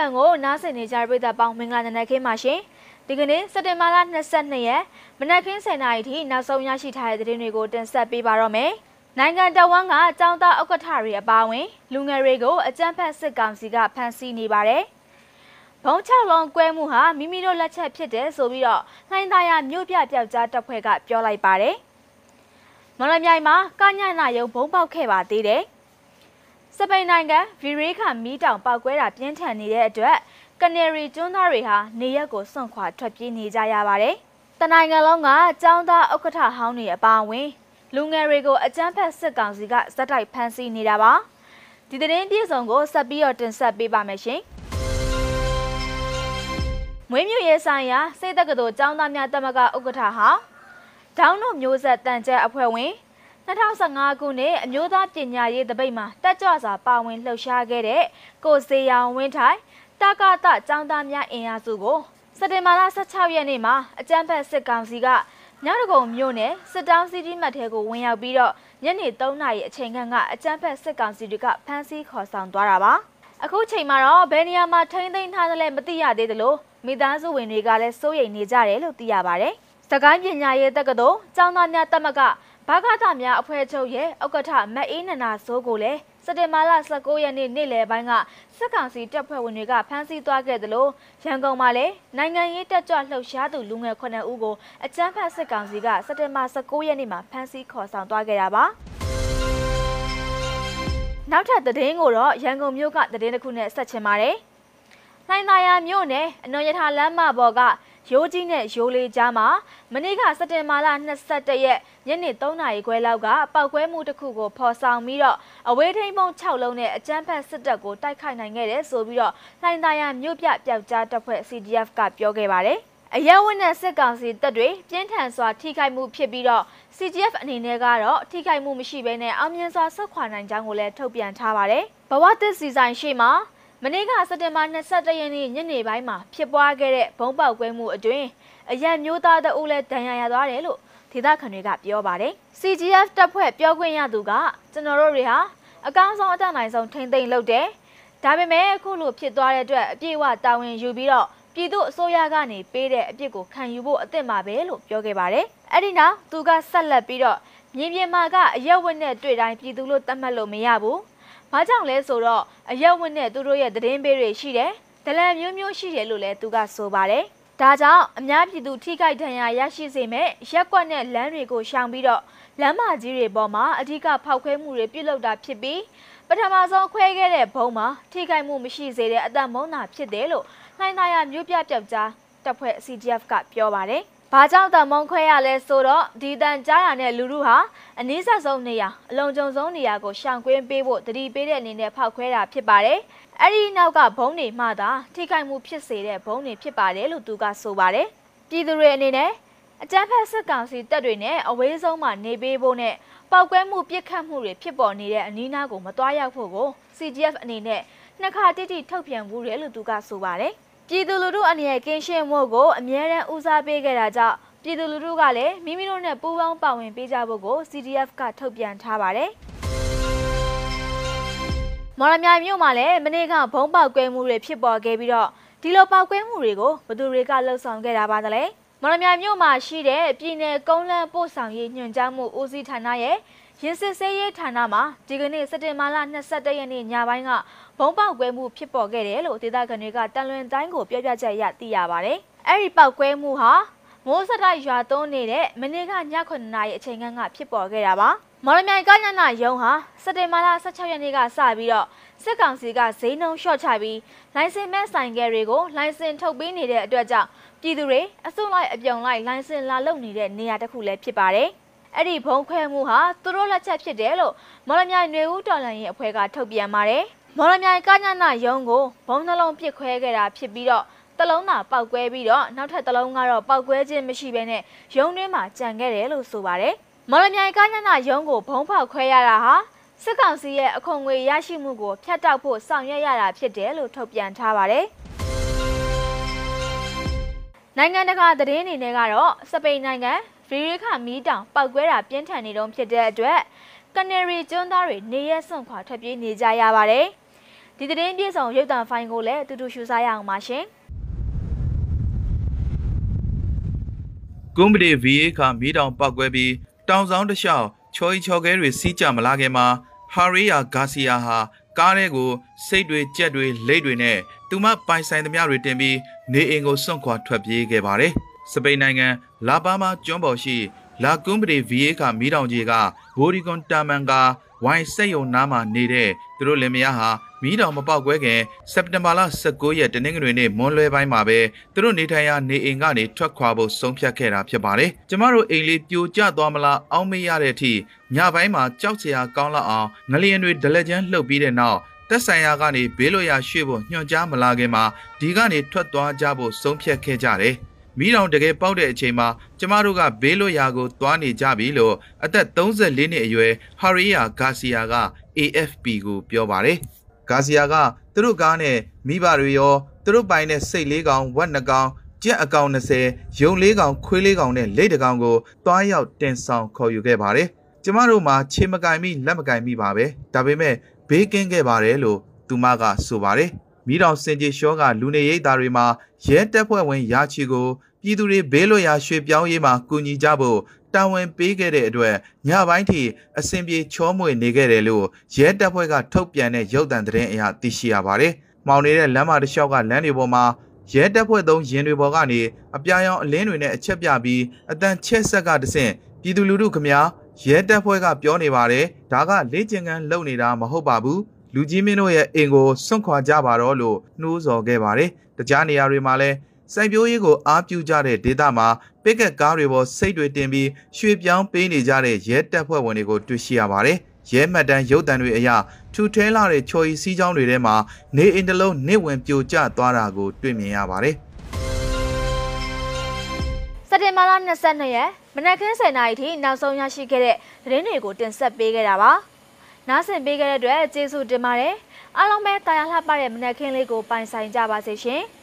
FM ကိုနားဆင်နေကြတဲ့ပရိသတ်ပေါင်းမင်္ဂလာနံနက်ခင်းပါရှင်။ဒီကနေ့စက်တင်ဘာလ22ရက်မနက်ခင်း7:00နာရီထိနောက်ဆုံးရရှိထားတဲ့သတင်းတွေကိုတင်ဆက်ပေးပါတော့မယ်။နိုင်ငံတော်ဝန်ကအကြောင်းသားဥက္ကဋ္ဌတွေအပါအဝင်လူငယ်တွေကိုအကြမ်းဖက်စစ်ကောင်စီကဖမ်းဆီးနေပါတယ်။ဘုံချလုံးကွဲမှုဟာမိမိတို့လက်ချက်ဖြစ်တယ်ဆိုပြီးတော့လှိုင်းသားရမြို့ပြပျောက်ကြားတပ်ဖွဲ့ကပြောလိုက်ပါတယ်။မလမြိုင်မှာကညနာယုံဘုံပေါက်ခဲ့ပါသေးတယ်။ စပိန်နိုင်ငံဗီရေးခမီးတောင်ပောက်ကွဲတာပြင်းထန်နေတဲ့အတွက်ကနေရီကျွန်းသားတွေဟာနေရက်ကိုစွန့်ခွာထွက်ပြေးနေကြရပါတယ်။တနိုင်ငံလုံးကចောင်းသားဥက္ကဋ္ဌဟောင်းတွေအပါအဝင်လူငယ်တွေကိုအကြမ်းဖက်စစ်ကောင်စီကဇက်တိုက်ဖမ်းဆီးနေတာပါ။ဒီသတင်းပြည့်စုံကိုဆက်ပြီးတော့တင်ဆက်ပေးပါမယ်ရှင်။မွေးမြူရေးဆိုင်ရာစိတ်တက္ကသိုလ်ចောင်းသားများတမကဥက္ကဋ္ဌဟာဒေါင်းတို့မျိုးဆက်တန်ကျက်အဖွဲ့ဝင် 2015ခုနှစ်အမျိုးသားပညာရေးတပိတ်မှာတက်ကြွစွာပါဝင်လှုပ်ရှားခဲ့တဲ့ကိုစေရောင်ဝင်းထိုင်တကတចောင်းသားများအင်အားစုကိုစက်တင်ဘာလ16ရက်နေ့မှာအကြမ်းဖက်စစ်ကောင်စီကညောင်တကုံမြို့နယ်စစ်တောင်းစီတီမတ်ထဲကိုဝင်ရောက်ပြီးတော့ညနေ3နာရီအချိန်ခန့်ကအကြမ်းဖက်စစ်ကောင်စီတွေကဖမ်းဆီးခေါ်ဆောင်သွားတာပါအခုချိန်မှာတော့ဘယ်နေရာမှာထိန်းသိမ်းထားသလဲမသိရသေးသလိုမိသားစုဝင်တွေကလည်းစိုးရိမ်နေကြတယ်လို့သိရပါတယ်စကိုင်းပညာရေးတက္ကသိုလ်ကျောင်းသားများတက်မက ဘာကသများအဖွဲ့ချုပ်ရဲ့ဥက္ကဋ္ဌမအေးနနာစိုးကိုလည်းစက်တင်ဘာလ19ရက်နေ့နေ့လယ်ပိုင်းကစစ်ကောင်စီတပ်ဖွဲ့ဝင်တွေကဖမ်းဆီးသွားခဲ့သလိုရန်ကုန်မှာလည်းနိုင်ငံရေးတက်ကြွလှုပ်ရှားသူလူငယ်9ဦးကိုအကြမ်းဖက်စစ်ကောင်စီကစက်တင်ဘာ19ရက်နေ့မှာဖမ်းဆီးခေါ်ဆောင်သွားခဲ့တာပါနောက်ထပ်သတင်းကိုတော့ရန်ကုန်မြို့ကသတင်းတစ်ခုနဲ့ဆက်ချင်ပါတယ်။နိုင်သာယာမြို့နယ်အနော်ရထားလမ်းမပေါ်က ရိုးကြီးနဲ့ရိုးလေးကြားမှာမနေ့ကစက်တင်ဘာလ22ရက်ညနေ3နာရီခွဲလောက်ကပောက်ကွဲမှုတစ်ခုကိုဖော်ဆောင်ပြီးတော့အဝေးထိန်ပုံ6လုံးနဲ့အကြမ်းဖက်စစ်တပ်ကိုတိုက်ခိုက်နိုင်ခဲ့တယ်ဆိုပြီးတော့လှိုင်သာယာမြို့ပြပျောက်ကြားတပ်ဖွဲ့ CDF ကပြောခဲ့ပါတယ်။အရက်ဝင်းနဲ့စစ်ကောင်စီတပ်တွေပြင်းထန်စွာထိခိုက်မှုဖြစ်ပြီးတော့ CGF အနေနဲ့ကတော့ထိခိုက်မှုမရှိဘဲနဲ့အောင်မြင်စွာဆုတ်ခွာနိုင်ကြောင်းကိုလည်းထုတ်ပြန်ထားပါတယ်။ဘဝသစ်စီဆိုင်ရှိမှာ မနေ့ကစက်တင်ဘာ22ရက်နေ့ညနေပိုင်းမှာဖြစ်ပွားခဲ့တဲ့ဘုံပေါက်ကွဲမှုအတွင်းအရက်မျိုးသားတအုပ်လည်းဒဏ်ရာရသွားတယ်လို့ဒေသခံတွေကပြောပါတယ်။ CGF တပ်ဖွဲ့ပြောခွင့်ရသူကကျွန်တော်တို့တွေဟာအကောင်းဆုံးအတတ်နိုင်ဆုံးထိမ့်သိမ့်လုပ်တယ်။ဒါပေမဲ့အခုလိုဖြစ်သွားတဲ့အတွက်အပြည့်အဝတာဝန်ယူပြီးတော့ပြည်သူအစိုးရကနေပေးတဲ့အပြစ်ကိုခံယူဖို့အသင့်ပါပဲလို့ပြောခဲ့ပါတယ်။အဲ့ဒီနောက်သူကဆက်လက်ပြီးတော့မြေပြင်မှာကအရက်ဝက်နဲ့တွေ့တိုင်းပြည်သူလို့သတ်မှတ်လို့မရဘူး။ ဘာကြောင့်လဲဆိုတော့အရက်ဝက်နဲ့သူတို့ရဲ့သတင်းပေးတွေရှိတယ်။ဒလန်မျိုးမျိုးရှိတယ်လို့လည်းသူကဆိုပါတယ်။ဒါကြောင့်အများပြည်သူထိခိုက်ဒဏ်ရာရရှိစေမဲ့ရက်ကွက်နဲ့လမ်းတွေကိုရှောင်ပြီးတော့လမ်းမကြီးတွေပေါ်မှာအ धिक ဖောက်ခွဲမှုတွေပြုလုပ်တာဖြစ်ပြီးပထမဆုံးခွဲခဲ့တဲ့ဘုံမှာထိခိုက်မှုမရှိစေတဲ့အတန်မုန်းတာဖြစ်တယ်လို့နှိုင်းသားရမြို့ပြပျောက်ကြားတပ်ဖွဲ့ CDF ကပြောပါတယ်။ ဘာကြောင့်တမုံခွဲရလဲဆိုတော့ဒီတန်ကြားရတဲ့လူလူဟာအနည်းဆက်ဆုံးနေရာအလုံးကြုံဆုံးနေရာကိုရှောင်ကွင်းပေးဖို့တတိပေးတဲ့အနေနဲ့ဖောက်ခွဲတာဖြစ်ပါတယ်။အဲ့ဒီနောက်ကဘုံတွေမှသာထိခိုက်မှုဖြစ်စေတဲ့ဘုံတွေဖြစ်ပါတယ်လို့သူကဆိုပါတယ်ပြည်သူတွေအနေနဲ့အကြမ်းဖက်စစ်ကောင်စီတပ်တွေနဲ့အဝေးဆုံးမှာနေပေးဖို့နဲ့ပောက်ကွဲမှုပြစ်ခတ်မှုတွေဖြစ်ပေါ်နေတဲ့အနီးနားကိုမတွားရောက်ဖို့ကို CGF အနေနဲ့နှစ်ခါတိတိထုတ်ပြန်မှုတယ်လို့သူကဆိုပါတယ် ပြည်သူလူထုအနေနဲ့ကင်းရှင်းမှုကိုအမြဲတမ်းဦးစားပေးခဲ့တာကြောင့်ပြည်သူလူထုကလည်းမိမိတို့နဲ့ပူးပေါင်းပါဝင်ပေးကြဖို့ကို CDF ကထုတ်ပြန်ထားပါတယ်။မော်ရမြိုင်မြို့မှာလည်းမနေ့ကဘုံပေါက်ကွဲမှုတွေဖြစ်ပေါ်ခဲ့ပြီးတော့ဒီလိုပေါက်ကွဲမှုတွေကိုဘသူတွေကလှုပ်ဆောင်ခဲ့တာပါသလဲ မော်ရမြိုင်မြို့မှာရှိတဲ့ပြည်내ကုန်းလန်းပို့ဆောင်ရေးညွှန်ကြားမှုဦးစီးဌာနရဲ့ရင်းစစ်ဆေးရေးဌာနမှာဒီကနေ့စက်တင်ဘာလ22ရက်နေ့ညပိုင်းကဘုံပေါက်ကွဲမှုဖြစ်ပေါ်ခဲ့တယ်လို့ဒေသခံတွေကတန်လွင်တိုင်းကိုပြောပြချက်ရသိရပါတယ်။အဲ့ဒီပေါက်ကွဲမှုဟာမိုးစတိုက်ရွာသွန်းနေတဲ့မနေ့ကည9နာရီအချိန်ခန့်ကဖြစ်ပေါ်ခဲ့တာပါ။မော်လမြိုင်ကညနာယုံဟာစက်တင်ဘာလ16ရက်နေ့ကစပြီးတော့စစ်ကောင်စီကဈေးနှုန်းလျှော့ချပြီးလိုင်စင်မဲ့ဆိုင်ကယ်တွေကိုလိုင်စင်ထုတ်ပေးနေတဲ့အတွက်ကြောင့် ပြည်သူတွေအစုလိုက်အပြုံလိုက်လိုင်စင်လာလုပ်နေတဲ့နေရာတစ်ခုလည်းဖြစ်ပါတယ်။အဲ့ဒီဘုံခွဲမှုဟာသူတို့လက်ချက်ဖြစ်တယ်လို့မော်လမြိုင်နယ်ဦးတော်လှန်ရေးအဖွဲ့ကထုတ်ပြန်ပါတယ်။မော်လမြိုင်ကညနာယုံကိုဘုံနှလုံးပစ်ခွဲခဲ့တာဖြစ်ပြီးတော့တလုံးသာပောက်ကွဲပြီးတော့နောက်ထပ်တလုံးကတော့ပောက်ကွဲခြင်းမရှိဘဲနဲ့ရုံးတွင်းမှာကြံခဲ့တယ်လို့ဆိုပါတယ်။မော်လမြိုင်ကညနာရုံးကိုဘုံဖောက်ခွဲရတာဟာစစ်ကောင်စီရဲ့အခွန်ငွေရရှိမှုကိုဖျက်တောက်ဖို့ဆောင်ရွက်ရတာဖြစ်တယ်လို့ထုတ်ပြန်ထားပါတယ်။ နိုင်ငံတကာသတင်းအနေနဲ့ကတော့စပိန်နိုင်ငံဗီရီခမီးတောင်ပောက်ကွဲတာပြင်းထန်နေတုန်းဖြစ်တဲ့အတွက်ကနေရီကျွန်းသားတွေနေရက်စွန့်ခွာထွက်ပြေးနေကြရပါတယ်။ဒဒီသတင်းပြေဆုံးရုပ်သံဖိုင်ကိုလည်းအတူတူရှုစားရအောင်ပါရှင်။ကွန်ပတီ VA ခါမီးတောင်ပောက်ကွဲပြီးတောင်ဆောင်တစ်လျှောက်ချော်ဤချော်ကဲတွေစီးကြမလာခင်မှာဟာရီယာဂါစီယာဟာ ကားထဲကိုစိတ်တွေကြက်တွေလိတ်တွေနဲ့သူမပိုင်ဆိုင်သမျှတွေတင်ပြီးနေအိမ်ကိုစွန့်ခွာထွက်ပြေးခဲ့ပါတယ်။စပိန်နိုင်ငံလာပါမာကျွန်းပေါ်ရှိလာကွန်ပတီ VA ခါမီးတောင်ကြီးကဝိုရီကွန်တာမန်ကဝိုင်စိတ်ယုံနားမှာနေတဲ့သူတို့လင်မယားဟာ မီးတောင်မပေါက်ကွဲခင်စက်တင်ဘာလ19ရက်တနင်္ဂနွေနေ့မွန်းလွဲပိုင်းမှာပဲသူတို့နေထိုင်ရာနေအိမ်ကနေထွက်ခွာဖို့ဆုံးဖြတ်ခဲ့တာဖြစ်ပါတယ်။ကျမတို့အိမ်လေးပြိုကျသွားမလားအောင်းမေးရတဲ့အထိညပိုင်းမှာကြောက်စရာကောင်းလောက်အောင်ငလျင်တွေဒလက်ချမ်းလှုပ်ပြီးတဲ့နောက်တက်ဆိုင်ရာကနေဘေးလွရာရွှေ့ဖို့ညွှန်ကြားမလာခင်မှာဒီကနေထွက်သွားကြဖို့ဆုံးဖြတ်ခဲ့ကြတယ်။မိတောင်တကယ်ပေါက်တဲ့အချိန်မှာကျမတို့ကဘေးလွရာကိုသွားနေကြပြီလို့အသက်34နှစ်အရွယ်ဟာရီယာဂါစီယာက AFP ကိုပြောပါတယ်။ ဂါစီယာကသူတို့ကားနဲ့မိဘတွေရောသူတို့ပိုင်တဲ့စိတ်လေးကောင်ဝက်နှကောင်ကြက်အကောင်20ရုံလေးကောင်ခွေးလေးကောင်နဲ့လိတ်တကောင်ကိုတွားရောက်တင်ဆောင်ခေါ်ယူခဲ့ပါတယ်။ကျမတို့မှာခြေမကင်မိလက်မကင်မိပါပဲ။ဒါပေမဲ့ဘေးကင်းခဲ့ပါတယ်လို့သူမကဆိုပါတယ်။မိတောင်စင်ကြီးရှောကလူနေရိပ်သားတွေမှာရဲတပ်ဖွဲ့ဝင်ရာချီကိုပြည်သူတွေဘေးလွတ်ရာရွှေ့ပြောင်းရေးမှာကူညီကြဖို့ တာဝန်ပေးခဲ့တဲ့အတွက်ညပိုင်းထိအစဉ်ပြေချောမွေနေခဲ့တယ်လို့ရဲတပ်ဖွဲ့ကထုတ်ပြန်တဲ့ရုပ်သံသတင်းအရသိရှိရပါတယ်။မောင်နေတဲ့လမ်းမတစ်လျှောက်ကလမ်းတွေပေါ်မှာရဲတပ်ဖွဲ့သုံးရင်တွေပေါ်ကနေအပြာရောင်အလင်းတွေနဲ့အချက်ပြပြီးအတန်ချက်ဆက်ကတဆင့်ပြည်သူလူထုခမညာရဲတပ်ဖွဲ့ကပြောနေပါတယ်ဒါကလေ့ကျင့်ခန်းလုပ်နေတာမဟုတ်ပါဘူးလူကြီးမင်းတို့ရဲ့အိမ်ကိုစွန့်ခွာကြပါတော့လို့နှိုးဆော်ခဲ့ပါတယ်တခြားနေရာတွေမှာလည်း စိုက်ပျိုးရေးကိုအားပြုကြတဲ့ဒေသမှာပစ်ကက်ကားတွေပေါ်စိတ်တွေတင်ပြီးရွှေ့ပြောင်းပေးနေကြတဲ့ရဲတပ်ဖွဲ့ဝင်တွေကိုတွေ့ရှိရပါတယ်။ရဲမှတ်တမ်းရုပ်တံတွေအရထူထဲလာတဲ့ချော်ရီစီးကြောင်းတွေထဲမှာနေအင်တလုံးနေဝင်ပြိုကျသွားတာကိုတွေ့မြင်ရပါတယ်။စက်တင်ဘာလ22ရက်မနက်ခင်း7:00နာရီထိနောက်ဆုံးရရှိခဲ့တဲ့သတင်းတွေကိုတင်ဆက်ပေးခဲ့တာပါ။နားဆင်ပေးခဲ့တဲ့အတွက်ကျေးဇူးတင်ပါတယ်။အားလုံးပဲတာယာလှပတဲ့မနက်ခင်းလေးကိုပိုင်ဆိုင်ကြပါစေရှင်။